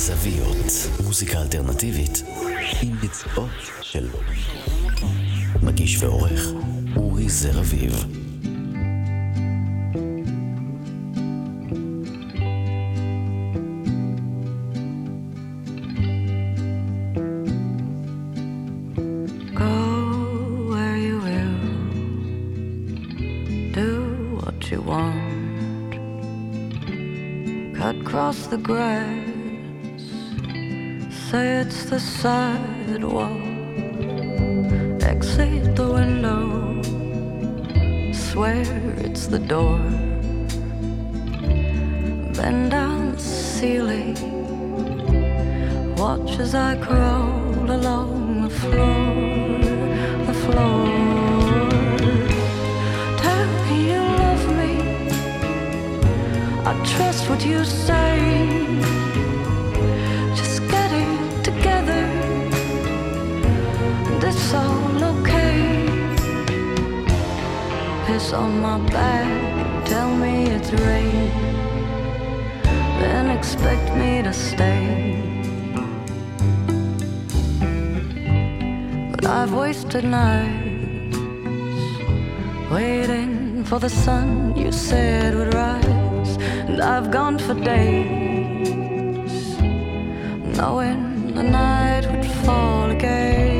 בזוויות. מוזיקה אלטרנטיבית עם ביצועות של מגיש ועורך אורי זר אביב. Go where say it's the sidewalk. Exit the window, swear it's the door. Bend down the ceiling, watch as I crawl along the floor, the floor. Tell me you love me. I trust what you say. On my back tell me it's rain. Then expect me to stay. But I've wasted nights waiting for the sun you said would rise. And I've gone for days knowing the night would fall again.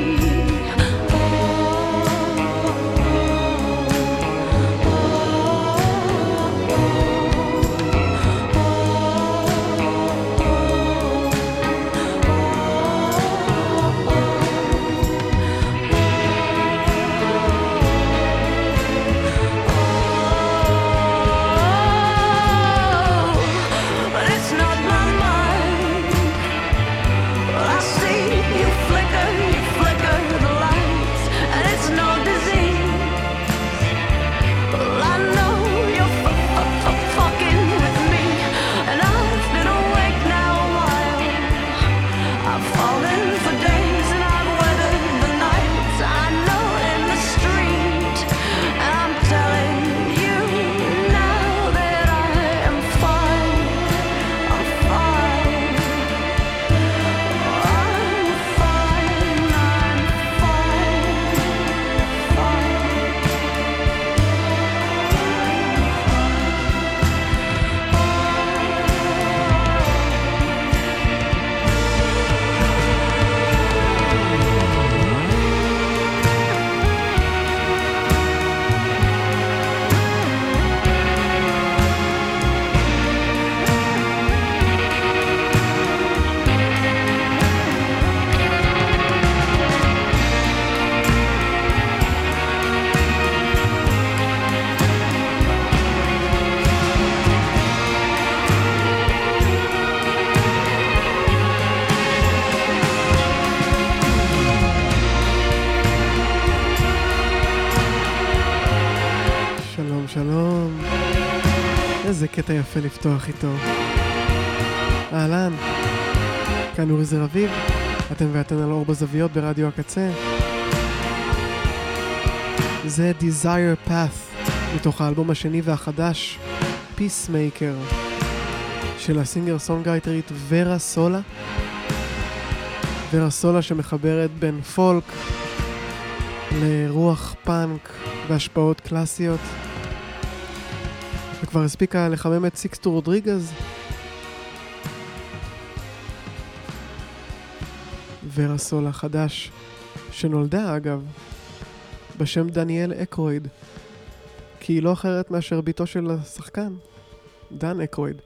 איזה קטע יפה לפתוח איתו. אהלן, כאן אורי זר אביב, אתם ואתן על אור בזוויות ברדיו הקצה. זה Desire Path, מתוך האלבום השני והחדש, Peacemaker, של הסינגר סונגרייטרית ורה סולה. ורה סולה שמחברת בין פולק לרוח פאנק והשפעות קלאסיות. כבר הספיקה לחמם את סיקסטו רודריגז. ורסול החדש, שנולדה אגב, בשם דניאל אקרויד, כי היא לא אחרת מאשר בתו של השחקן, דן אקרויד.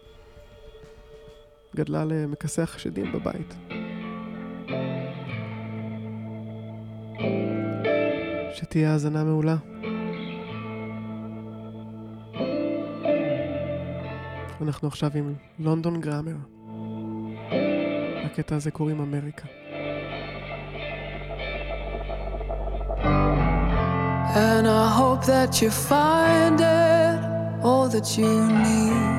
גדלה למכסח השדים בבית. שתהיה האזנה מעולה. אנחנו עכשיו עם לונדון גראמר. לקטע הזה קוראים אמריקה. And I hope that you find it all that you need.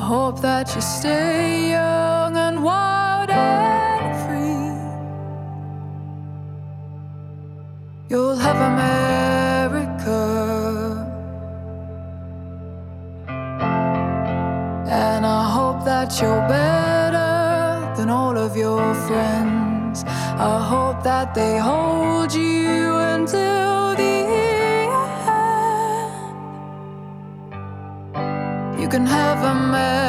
I hope that you stay young and wild and free. You'll have America. You're better than all of your friends. I hope that they hold you until the end. You can have America.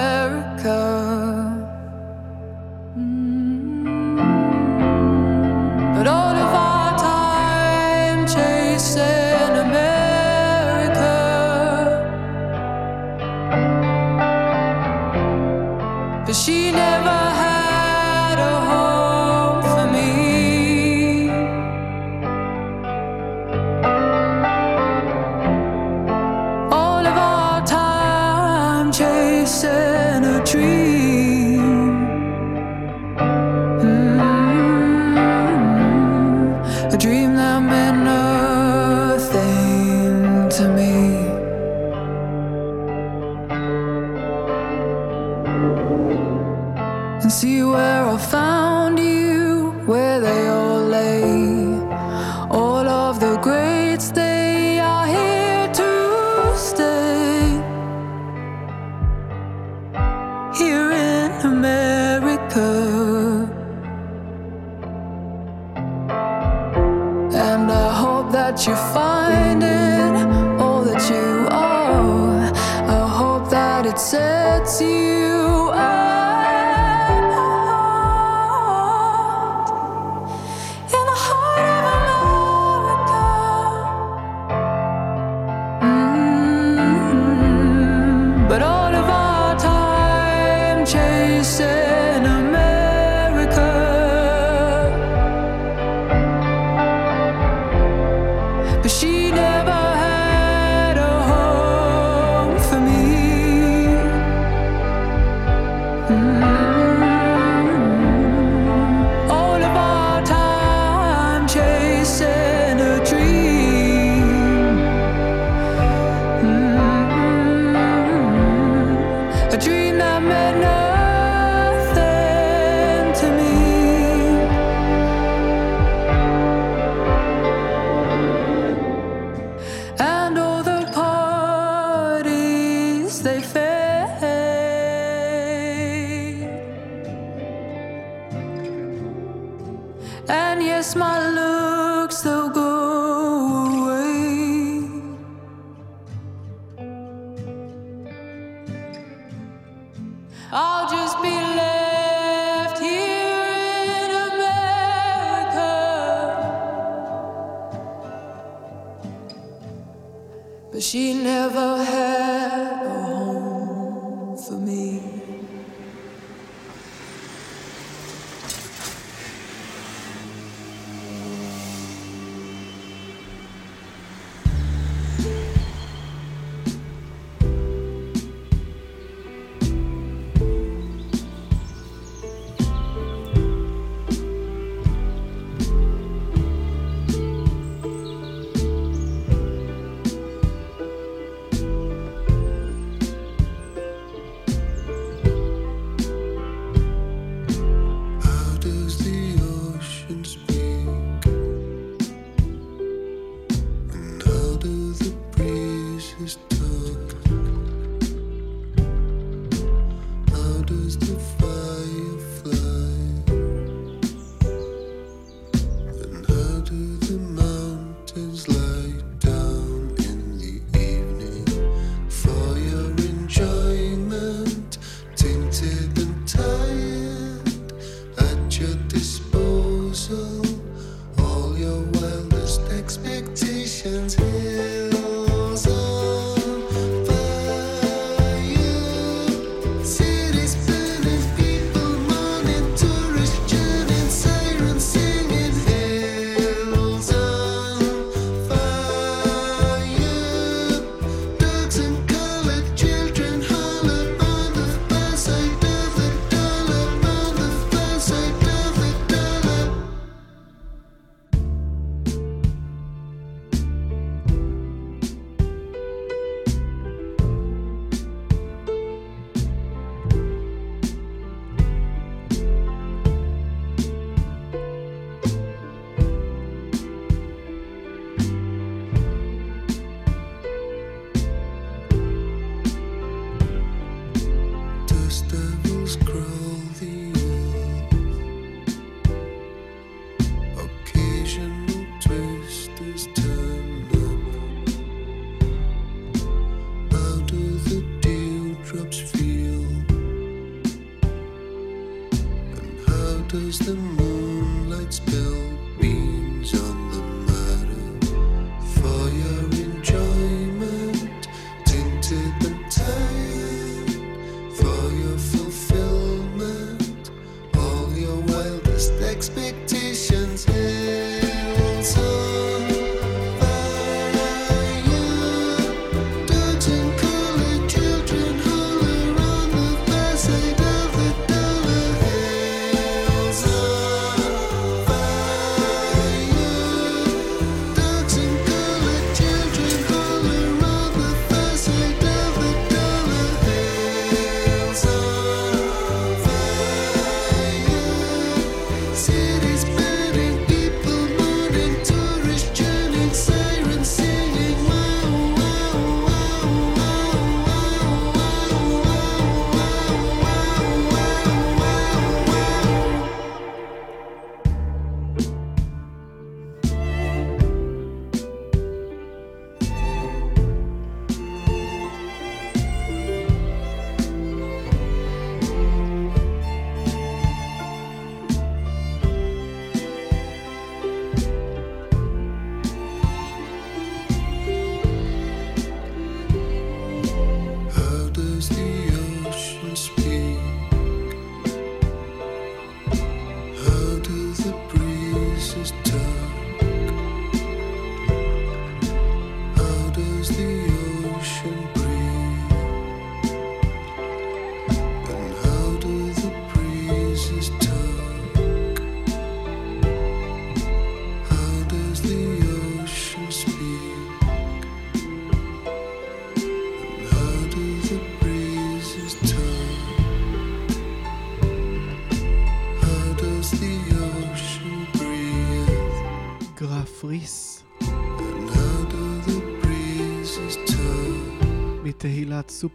Sets you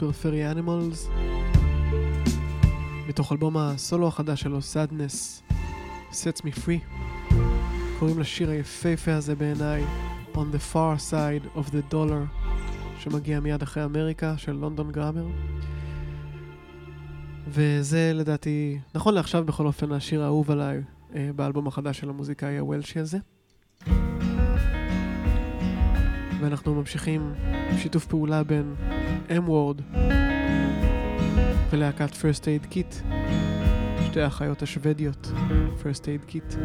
סופר פרי אנימלס, מתוך אלבום הסולו החדש שלו, Sadness, Sets Me Free. קוראים לשיר היפהפה הזה בעיניי, On the Far Side of the Dollar, שמגיע מיד אחרי אמריקה, של לונדון גראמר. וזה לדעתי, נכון לעכשיו בכל אופן, השיר האהוב עליי אה, באלבום החדש של המוזיקאי הוולשי הזה. ואנחנו ממשיכים עם שיתוף פעולה בין M-Word ולהקת First Aid Kit, שתי האחיות השוודיות, First Aid Kit.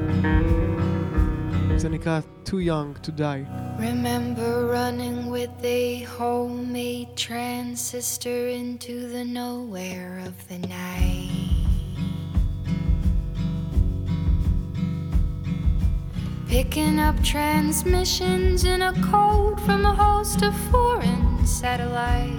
זה נקרא Too Young to Die. Remember running with a homemade transistor into the nowhere of the night. Picking up transmissions in a code from a host of foreign satellites.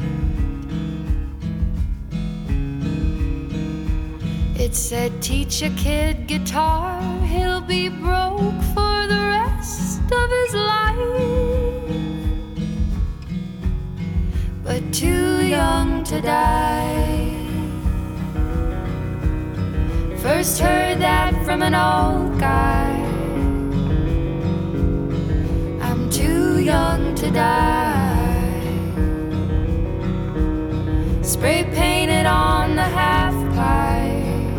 It said, teach a kid guitar, he'll be broke for the rest of his life. But too young to die. First heard that from an old guy. Young to die. Spray painted on the half pipe.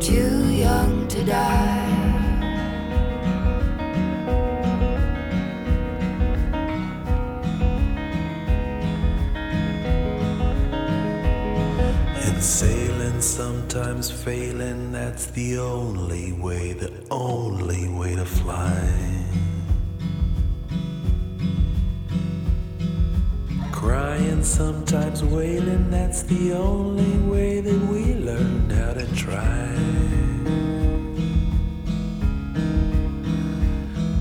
Too young to die. And sailing, sometimes failing, that's the only way, the only way to fly. Crying, sometimes wailing, that's the only way that we learned how to try.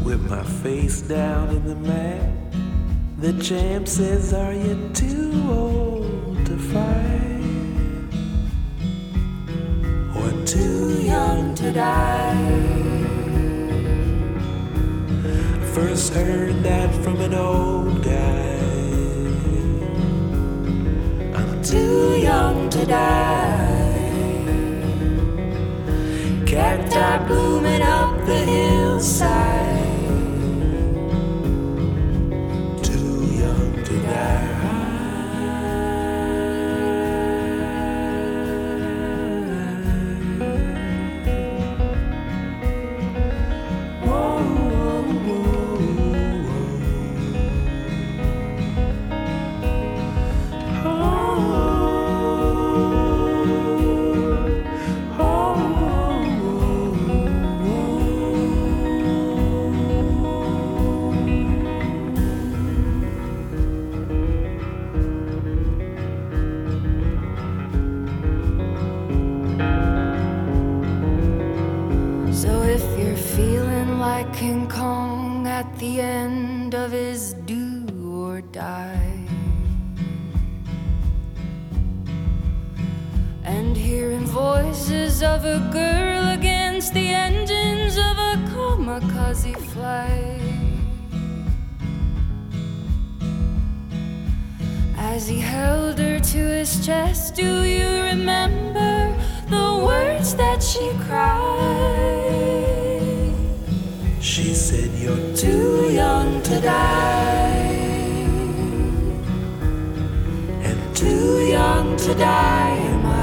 With my face down in the mat, the champ says, Are you too old to fight? Or too young to die? First heard that from an old guy. Too young to die. Cacti blooming up the hillside. To die, and too young to die am I.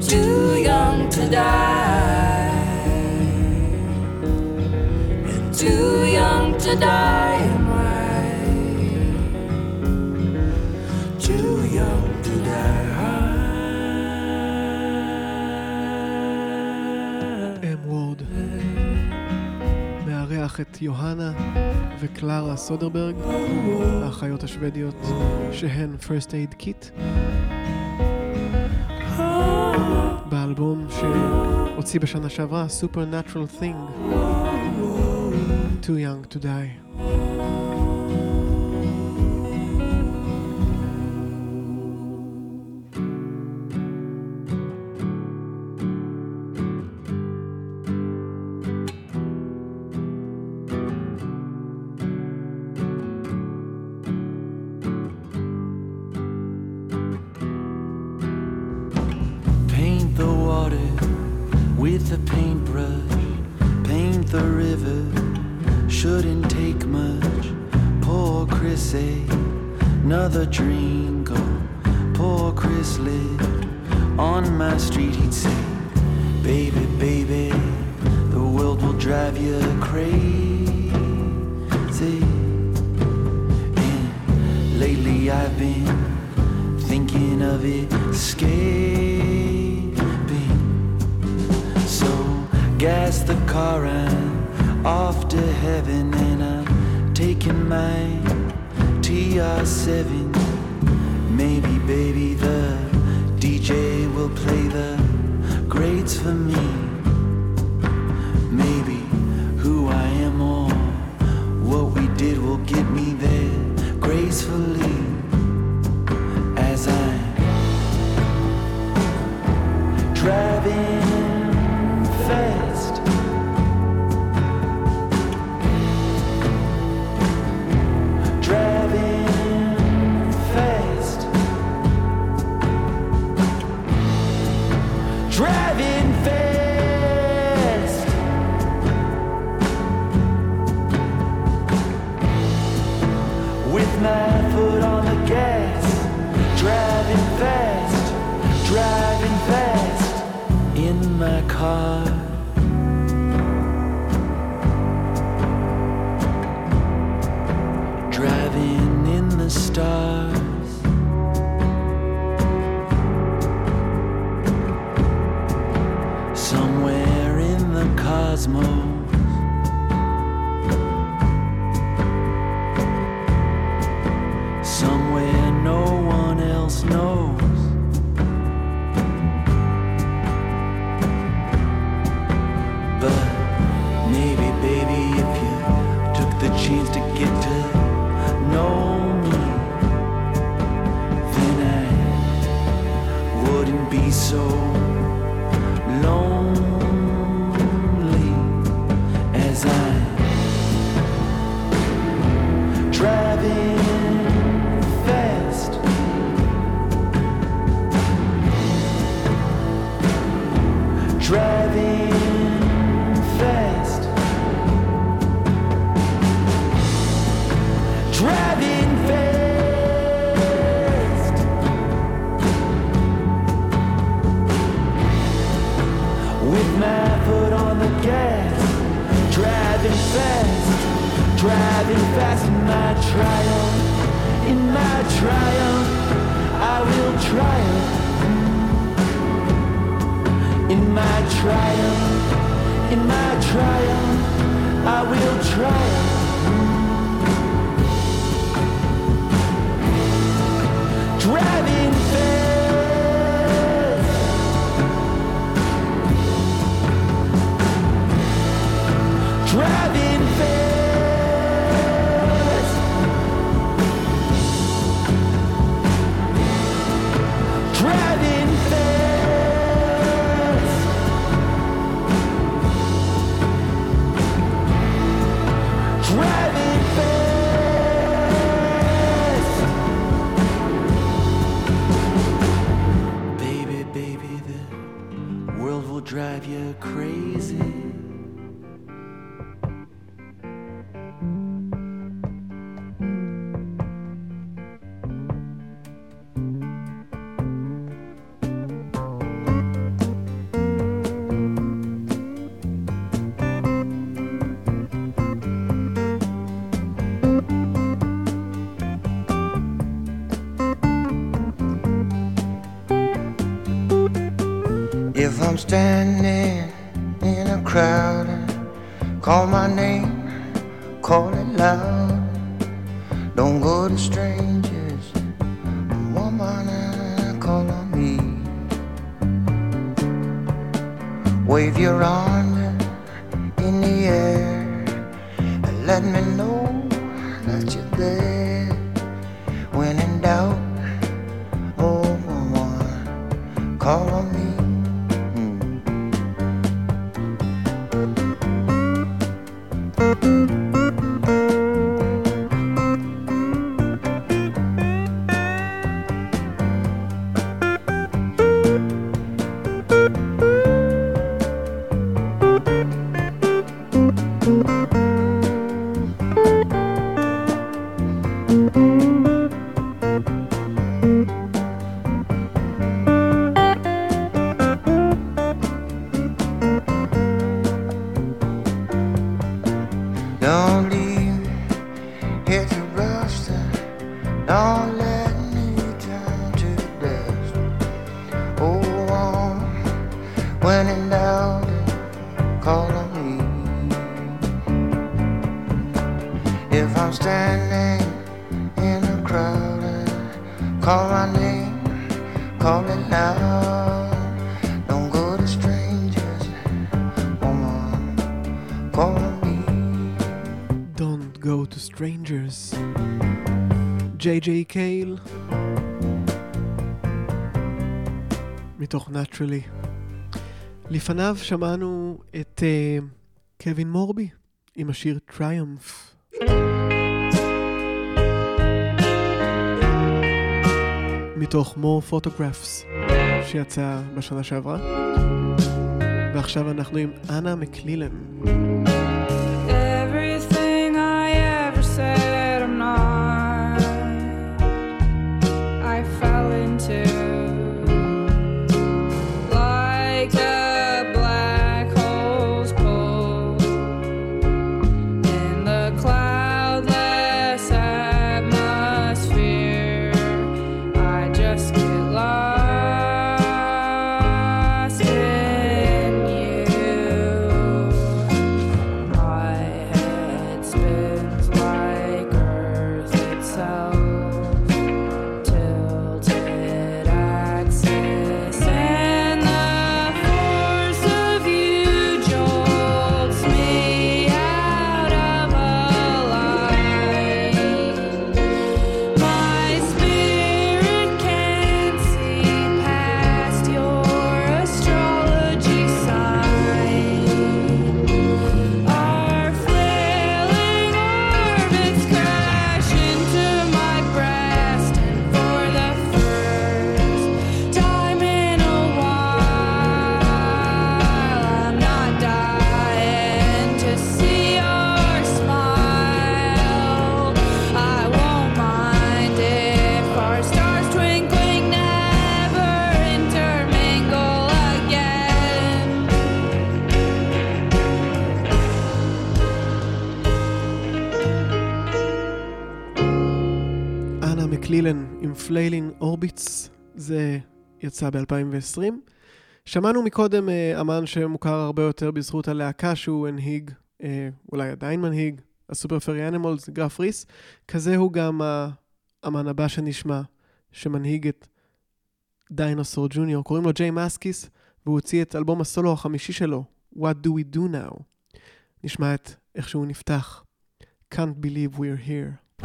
Too young to die, and too young to die מארח את יוהנה וקלרה סודרברג, האחיות השוודיות שהן First Aid Kit. באלבום שהוציא בשנה שעברה, Supernatural Thing, Too Young to Die. With a paintbrush. Paint the river, shouldn't take much. Poor Chrissy, eh? another drink. Oh, poor Chris lived on my street. He'd say, Baby, baby, the world will drive you crazy. And lately I've been thinking of escaping. So gas the car and off to heaven, and I'm taking my TR7. Maybe, baby, the DJ will play the greats for me. Maybe who I am or what we did will get me there gracefully cosmos. I'm standing When in doubt, call on me. If I'm standing in a crowd, call my name, call it loud. Don't go to strangers, woman, call on me. Don't go to strangers. JJ קייל מתוך Naturally לפניו שמענו את uh, קווין מורבי עם השיר טריומף. מתוך More Photographs שיצא בשנה שעברה. ועכשיו אנחנו עם אנה מקלילן. פליילין אורביטס, זה יצא ב-2020. שמענו מקודם אה, אמן שמוכר הרבה יותר בזכות הלהקה שהוא הנהיג, אה, אולי עדיין מנהיג, הסופר פרי אנימולס, גרף ריס. כזה הוא גם האמן הבא שנשמע, שמנהיג את דיינוסור ג'וניור, קוראים לו ג'יי מסקיס, והוא הוציא את אלבום הסולו החמישי שלו, What Do We Do Now. נשמע את איך שהוא נפתח. Can't believe we're here.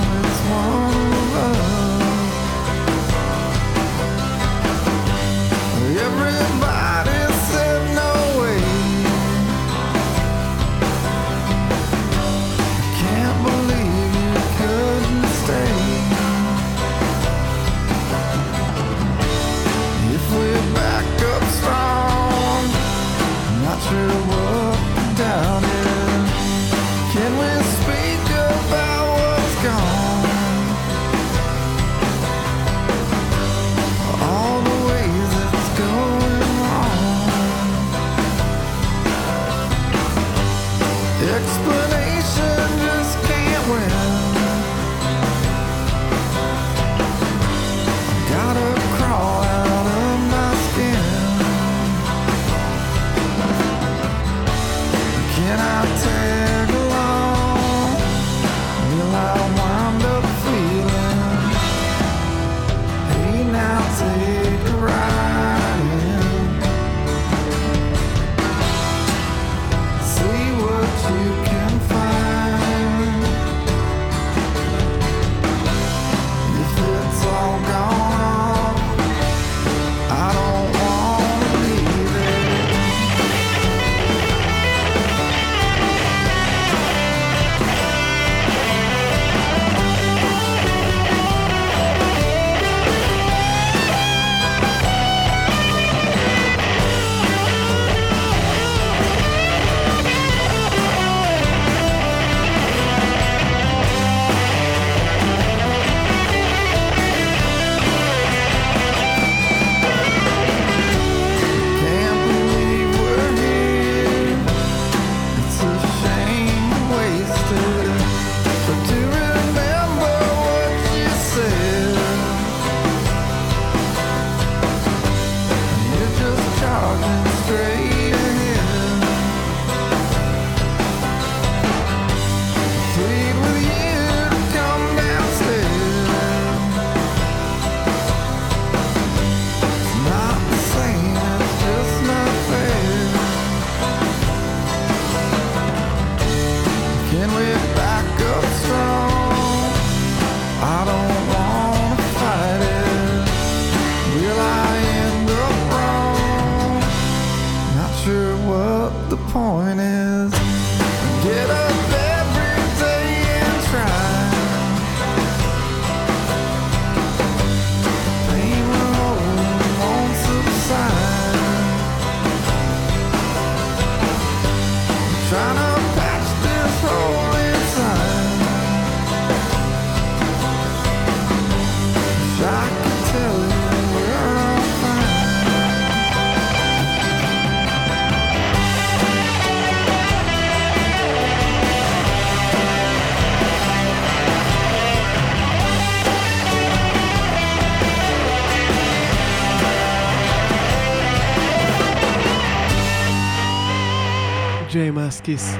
מסקיס,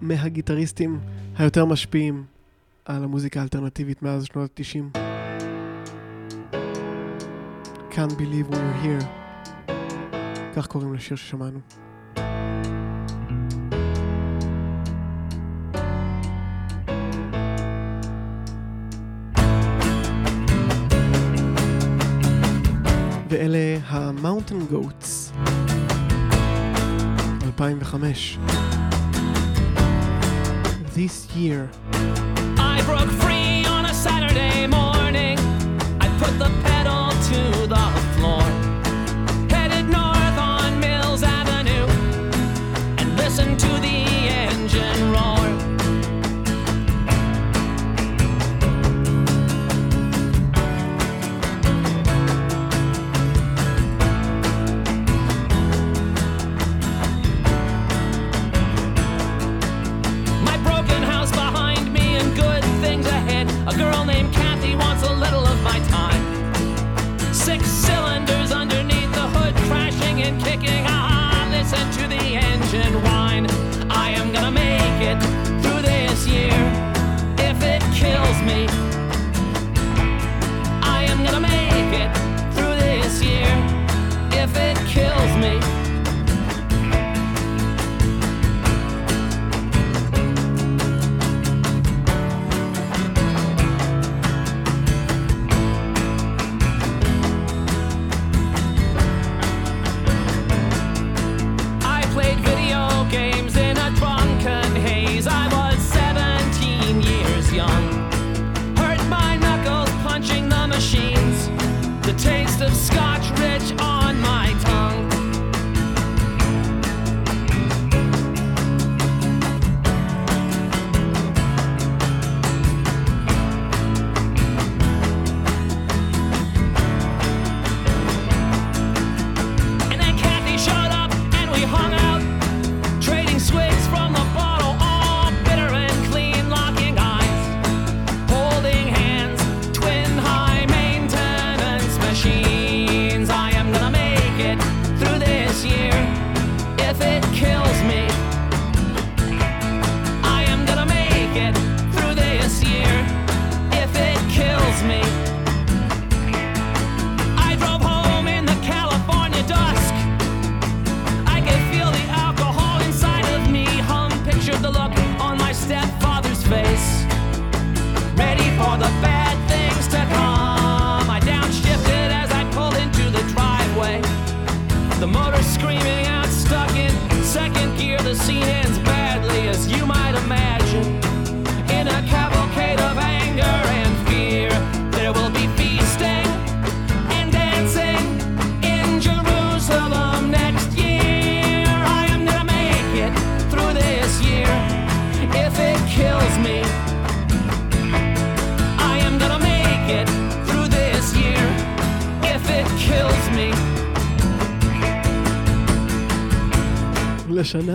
מהגיטריסטים היותר משפיעים על המוזיקה האלטרנטיבית מאז שנות ה-90. Can't believe we're here. כך קוראים לשיר ששמענו. ואלה ה-Mountain Goats, 2005. This year. I broke free on a Saturday morning. I put the pedal to the floor.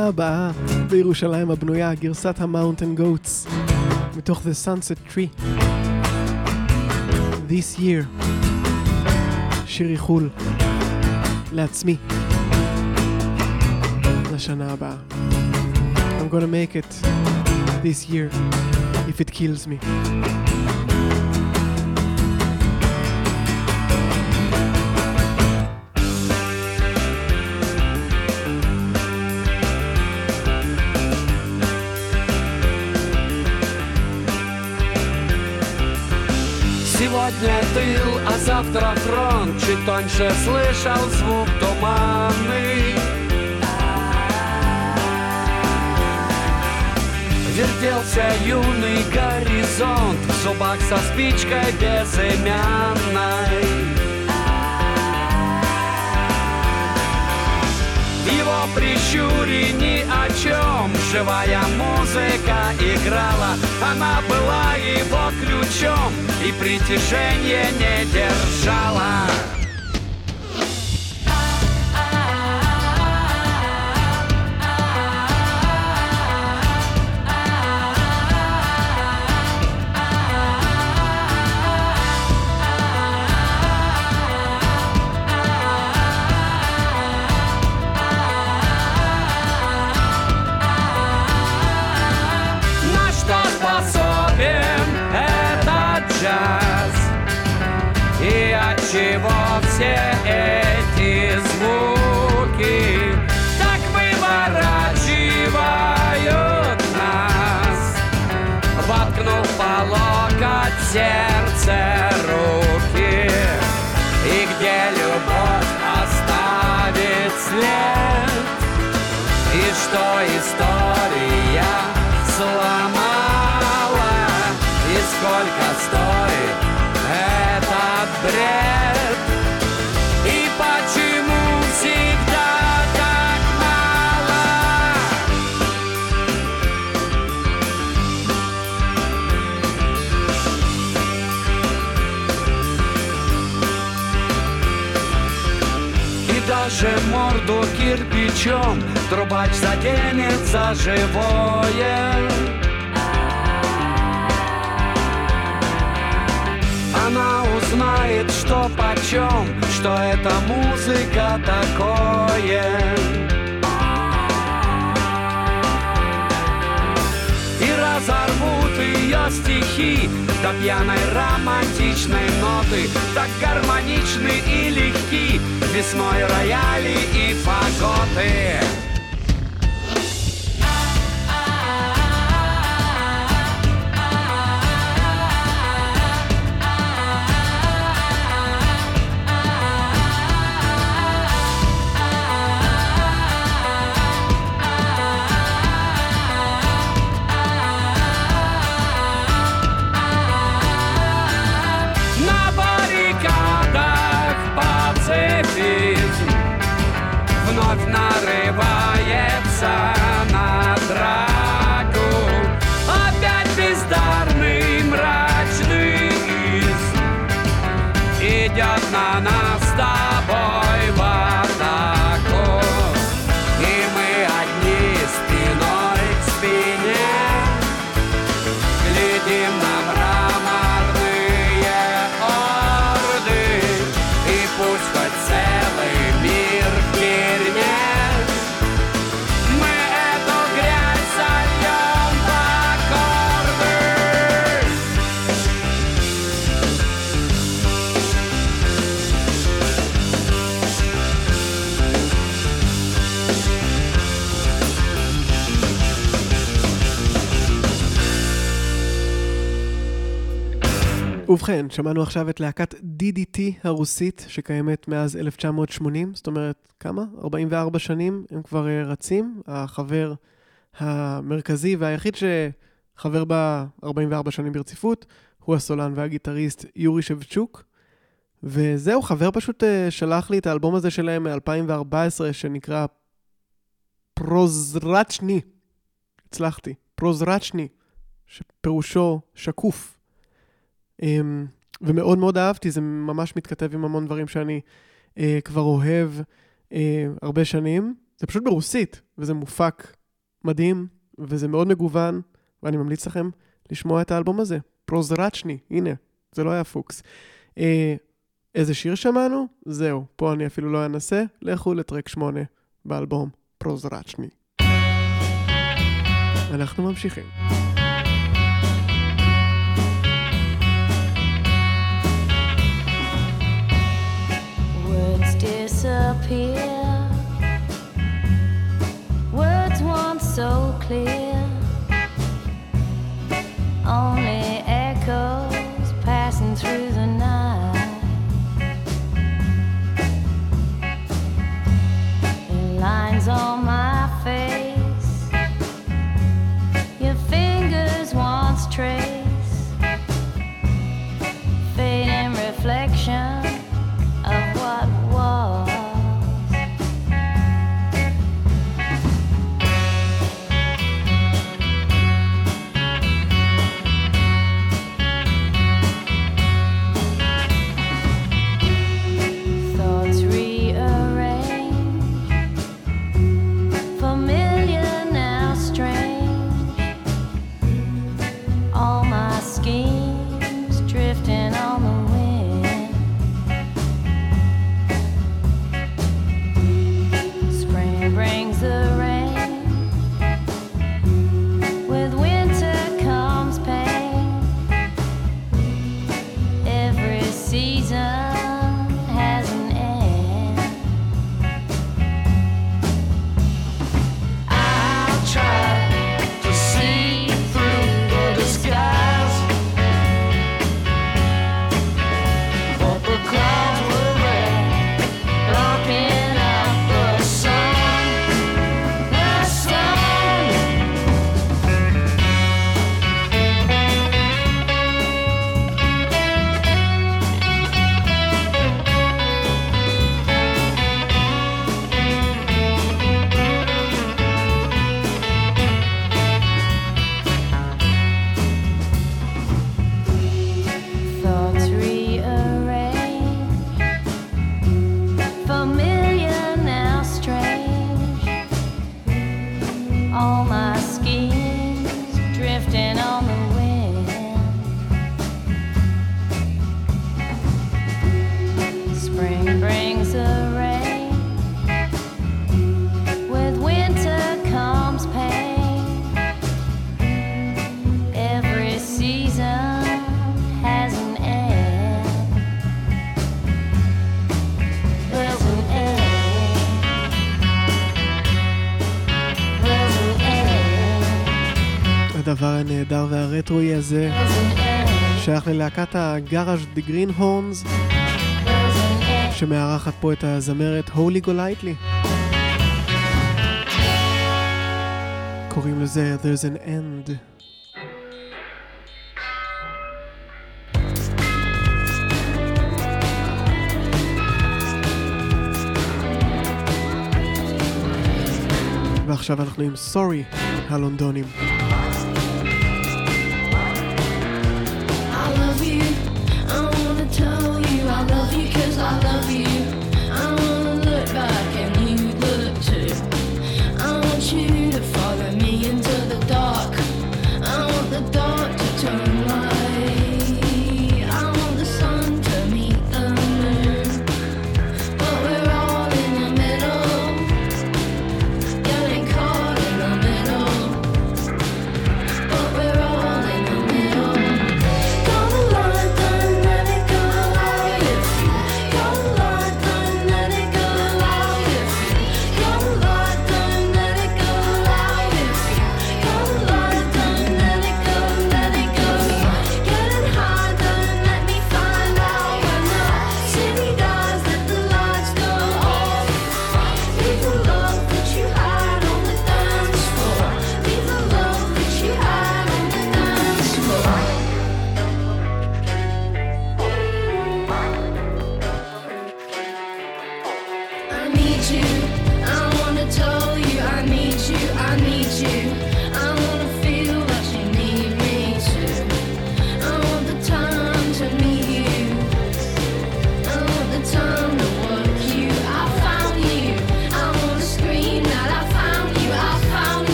השנה הבאה בירושלים הבנויה, גרסת ה Mountain Goats, מתוך The Sunset Tree. This year. שיר איחול. לעצמי. לשנה הבאה. I'm gonna make it this year if it kills me. Сегодня тыл, а завтра фронт. Чуть тоньше слышал звук туманный. Вертелся юный горизонт В зубах со спичкой безымянной. В его прищуре ни о чем дом. Живая музыка играла Она была его ключом и притяжение не держала. сердце руки И где любовь оставит след? Кирпичом Трубач заденет за живое. Она узнает, что почем Что это музыка такое ее стихи До пьяной романтичной ноты Так гармоничны и легки Весной рояли и фаготы ובכן, שמענו עכשיו את להקת DDT הרוסית, שקיימת מאז 1980, זאת אומרת, כמה? 44 שנים הם כבר אה, רצים. החבר המרכזי והיחיד שחבר בה 44 שנים ברציפות, הוא הסולן והגיטריסט יורי שבצ'וק. וזהו, חבר פשוט אה, שלח לי את האלבום הזה שלהם מ-2014, שנקרא פרוזרצ'ני. הצלחתי, פרוזרצ'ני, שפירושו שקוף. אמ, ומאוד מאוד אהבתי, זה ממש מתכתב עם המון דברים שאני אה, כבר אוהב אה, הרבה שנים. זה פשוט ברוסית, וזה מופק מדהים, וזה מאוד מגוון, ואני ממליץ לכם לשמוע את האלבום הזה. פרוזרצ'ני, הנה, זה לא היה פוקס. אה, איזה שיר שמענו? זהו, פה אני אפילו לא אנסה, לכו לטרק 8 באלבום פרוזרצ'ני. אנחנו ממשיכים. Disappear. Words once so clear. הנהדר והרטרואי הזה, שייך ללהקת הגאראז' דה גרין הורנס, שמארחת פה את הזמרת הולי גולייטלי. קוראים לזה There's an End. ועכשיו אנחנו עם סורי הלונדונים.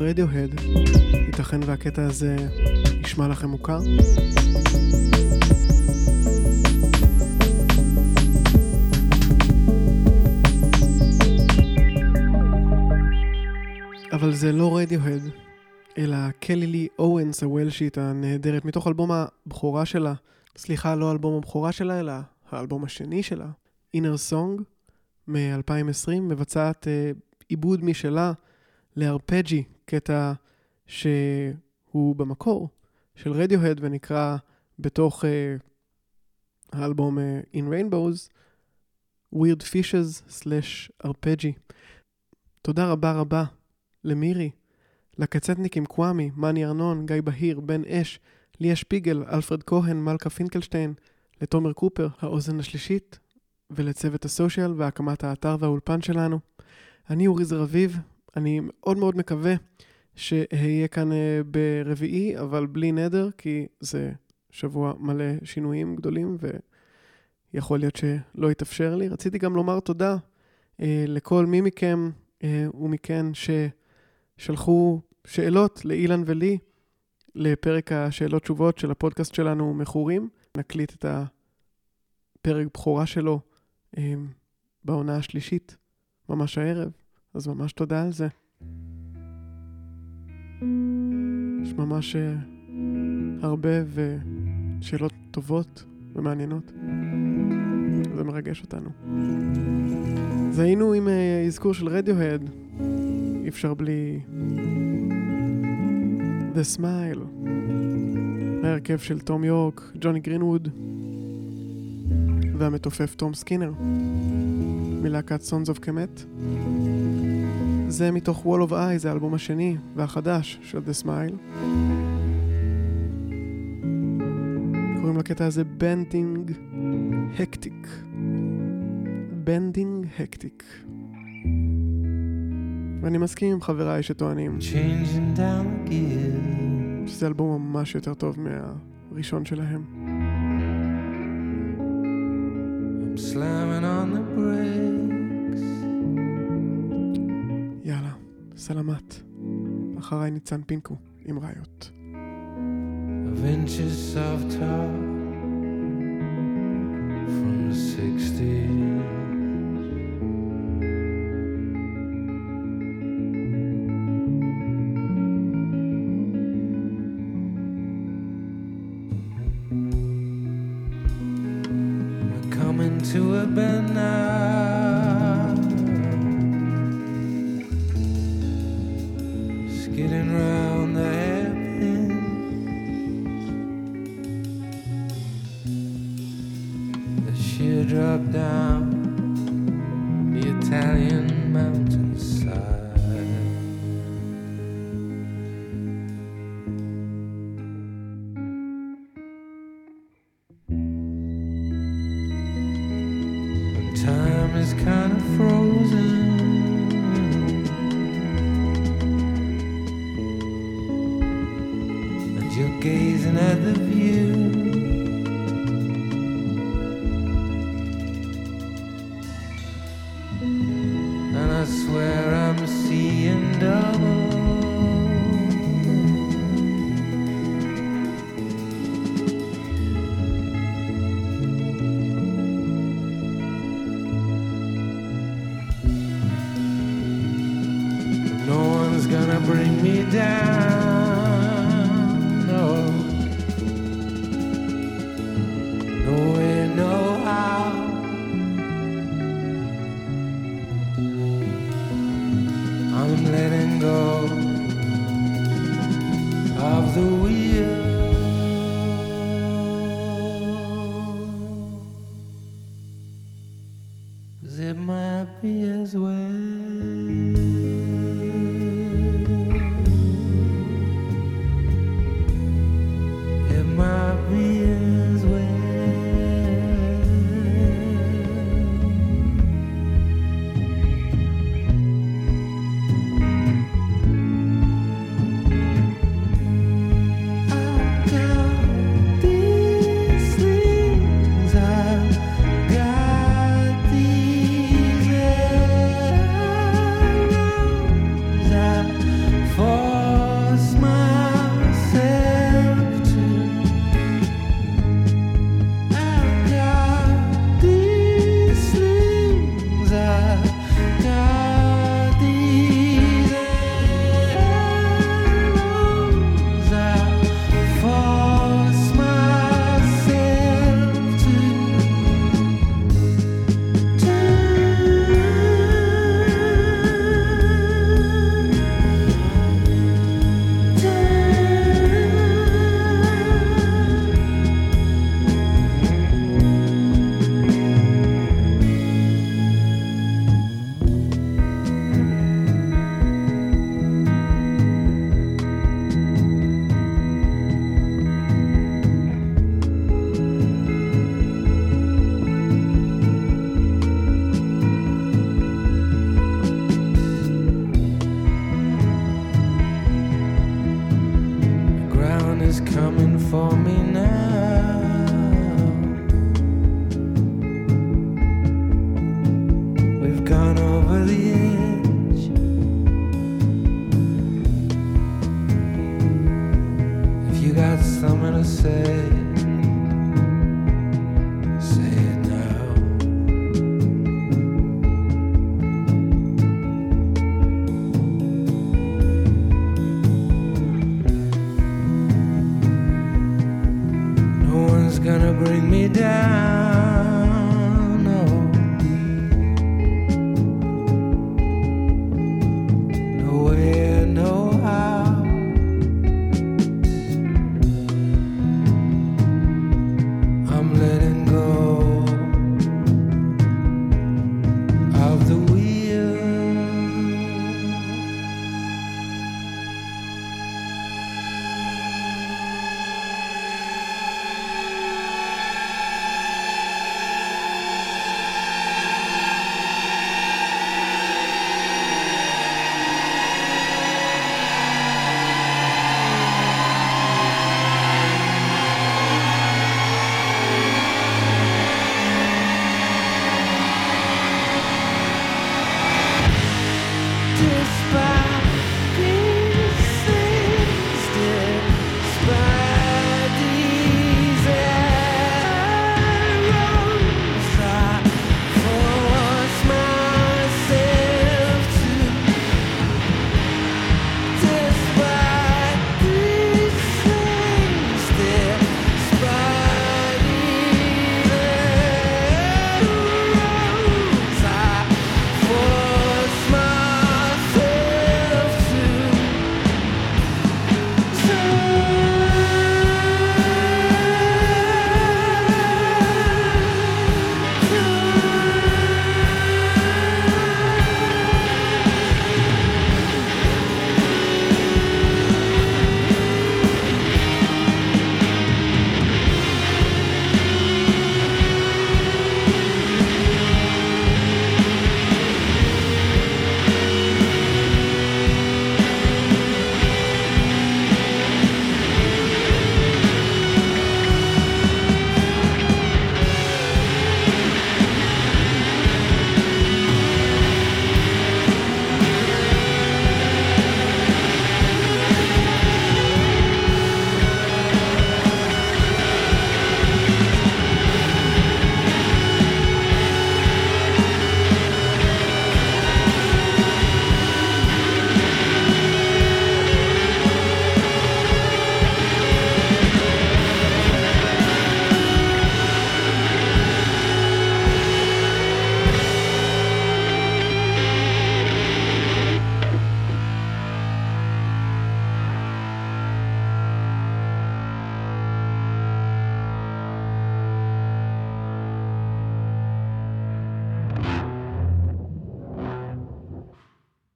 מעריצות רדיוהד, ייתכן והקטע הזה נשמע לכם מוכר? אבל זה לא רדיוהד, אלא קלי לי אורנס הוולשית הנהדרת, מתוך אלבום הבכורה שלה, סליחה, לא אלבום הבכורה שלה, אלא האלבום השני שלה, Inner Song מ-2020, מבצעת אה, עיבוד משלה לארפג'י, קטע שהוא במקור של רדיוהד ונקרא בתוך אה, האלבום אה, In Rainbows, Weird Fishes/ארפג'י. תודה רבה רבה למירי, לקצטניקים קוואמי, מאני ארנון, גיא בהיר, בן אש, ליה שפיגל, אלפרד כהן, מלכה פינקלשטיין, לתומר קופר, האוזן השלישית, ולצוות הסושיאל והקמת האתר והאולפן שלנו. אני אורי זרביב, אני מאוד מאוד מקווה שאהיה כאן אה, ברביעי, אבל בלי נדר, כי זה שבוע מלא שינויים גדולים, ויכול להיות שלא יתאפשר לי. רציתי גם לומר תודה אה, לכל מי מכם אה, ומכן ששלחו שאלות לאילן ולי לפרק השאלות-תשובות של הפודקאסט שלנו מכורים. נקליט את הפרק בכורה שלו אה, בעונה השלישית, ממש הערב, אז ממש תודה על זה. יש ממש אה, הרבה ושאלות טובות ומעניינות. זה מרגש אותנו. אז היינו עם אה, אזכור של רדיוהד, אי אפשר בלי The Smile, ההרכב של תום יורק, ג'וני גרינווד והמתופף תום סקינר מלהקת Sons of Kemet. זה מתוך Wall of Eyes, האלבום השני והחדש של The Smile. קוראים לקטע הזה Bending Hectic. Bending Hectic. ואני מסכים עם חבריי שטוענים. שזה אלבום ממש יותר טוב מהראשון שלהם. Slamming on the brakes. יאללה, סלמת. אחריי ניצן פינקו עם ראיות. of inches of top from the 60s. Bring me down.